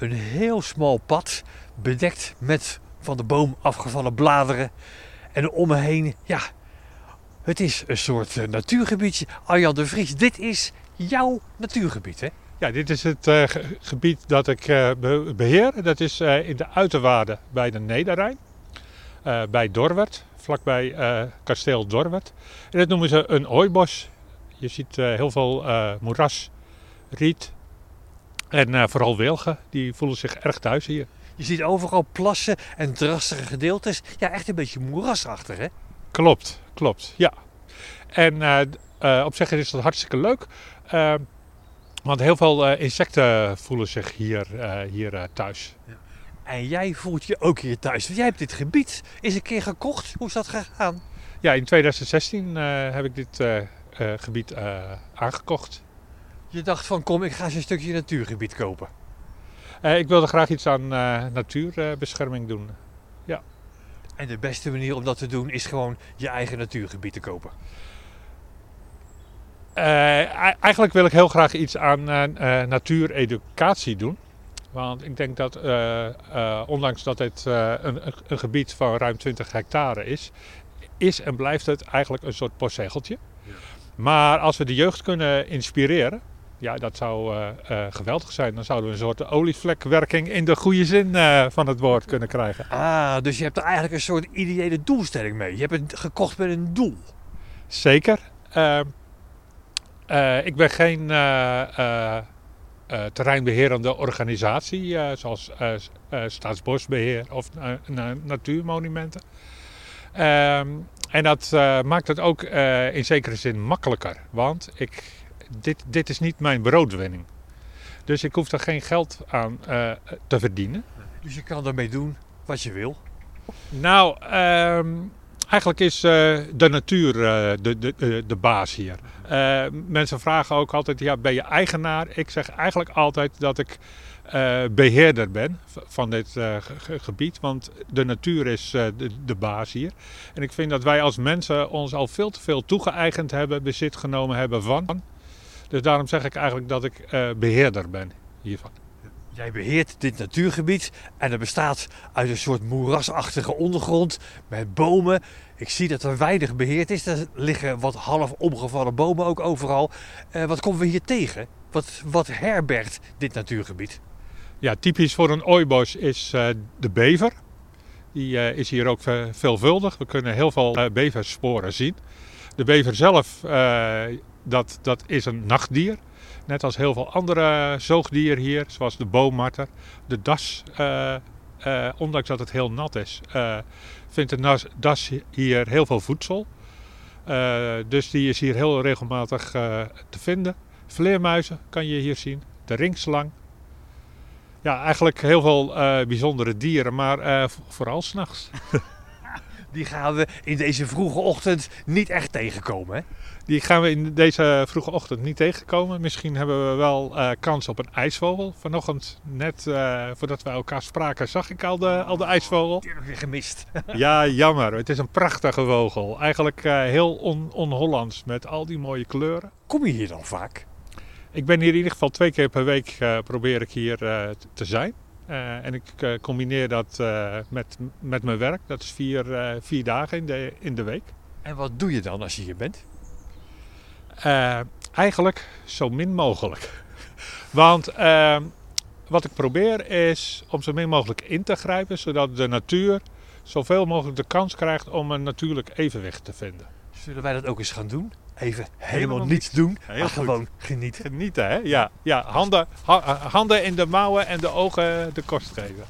Een heel smal pad, bedekt met van de boom afgevallen bladeren. En om me heen, ja, het is een soort eh, natuurgebiedje. Arjan de Vries, dit is jouw natuurgebied, hè? Ja, dit is het eh, ge- gebied dat ik eh, be- beheer. Dat is in de uiterwaarden bij de Nederrijn. bij Dorwert, vlakbij kasteel Dorwert. En dat noemen ze een ooibos. Je ziet heel veel moeras, riet en eh, vooral wilgen. Die voelen zich erg thuis hier. Je ziet overal plassen en drassige gedeeltes. Ja, echt een beetje moerasachtig, hè? Klopt, klopt, ja. En eh, eh, op zich is dat hartstikke leuk. want heel veel insecten voelen zich hier, hier thuis. En jij voelt je ook hier thuis. Want jij hebt dit gebied eens een keer gekocht. Hoe is dat gegaan? Ja, in 2016 eh, heb ik dit gebied aangekocht. Je dacht van kom, ik ga eens een stukje natuurgebied kopen. Eh, ik wilde graag iets aan eh, natuurbescherming doen. En de beste manier om dat te doen is gewoon je eigen natuurgebied te kopen. Eh, eigenlijk wil ik heel graag iets aan natuureducatie doen. Want ik denk dat, ondanks dat het een, een- een gebied van ruim 20 hectare is, is en blijft het eigenlijk een soort postzegeltje. Ja. Maar als we de jeugd kunnen inspireren, ja, dat zou eh, eh, geweldig zijn. Dan zouden we een soort olievlekwerking in de goede zin eh, van het woord kunnen krijgen. Ah, dus je hebt er eigenlijk een soort ideële doelstelling mee. Je hebt het gekocht met een doel. Zeker. Eh, eh, ik ben geen eh, eh, eh, terreinbeherende organisatie, zoals eh, eh, Staatsbosbeheer of na- Natuurmonumenten. Ehm, en dat maakt het ook in zekere zin makkelijker, want ik, dit, dit is niet mijn broodwinning. Dus ik hoef er geen geld aan eh, te verdienen. Dus je kan ermee doen wat je wil. Nou, ehm, eigenlijk is eh, de natuur eh, de, de, de, baas hier. Mensen vragen ook altijd, ja, ben je eigenaar? Ik zeg eigenlijk altijd dat ik eh, beheerder ben van dit ge- ge- gebied. Want de natuur is de, de baas hier. En ik vind dat wij als mensen ons al veel te veel toegeëigend hebben, bezit genomen hebben van. Dus daarom zeg ik eigenlijk dat ik eh, beheerder ben hiervan. Jij beheert dit natuurgebied en het bestaat uit een soort moerasachtige ondergrond met bomen. Ik zie dat er weinig beheerd is. Er liggen wat half omgevallen bomen ook overal. Eh, wat komen we hier tegen? Wat, wat herbergt dit natuurgebied? Ja, typisch voor een ooibos is eh, de bever. Die is hier ook ve- veelvuldig. We kunnen heel veel beversporen zien. De bever zelf, eh, dat, dat is een nachtdier. Net als heel veel andere zoogdieren hier, zoals de boommarter. De das, eh, eh, ondanks dat het heel nat is, vindt de das hier heel veel voedsel. Dus die is hier heel regelmatig te vinden. Vleermuizen kan je hier zien. De ringslang. Ja, eigenlijk heel veel bijzondere dieren, maar vooral s'nachts. Die gaan we in deze vroege ochtend niet echt tegenkomen. Hè? Die gaan we in deze vroege ochtend niet tegenkomen. Misschien hebben we wel eh, kans op een ijsvogel. Vanochtend, net eh, voordat we elkaar spraken, zag ik al de, al de ijsvogel. Die heb ik weer gemist. Ja, jammer. Het is een prachtige vogel. Eigenlijk eh, heel on- on-Hollands met al die mooie kleuren. Kom je hier dan vaak? Ik ben hier in ieder geval twee keer per week probeer ik hier te zijn. Eh, en ik eh, combineer dat eh, met, met mijn werk. Dat is vier, vier dagen in de, in de week. En wat doe je dan als je hier bent? Eigenlijk zo min mogelijk. Want wat ik probeer is om zo min mogelijk in te grijpen, zodat de natuur zoveel mogelijk de kans krijgt om een natuurlijk evenwicht te vinden. Zullen wij dat ook eens gaan doen? Even helemaal, Helemaal niets doen, Heel maar goed. gewoon genieten. Genieten, hè? Ja, ja handen, ha- handen in de mouwen en de ogen de kost geven.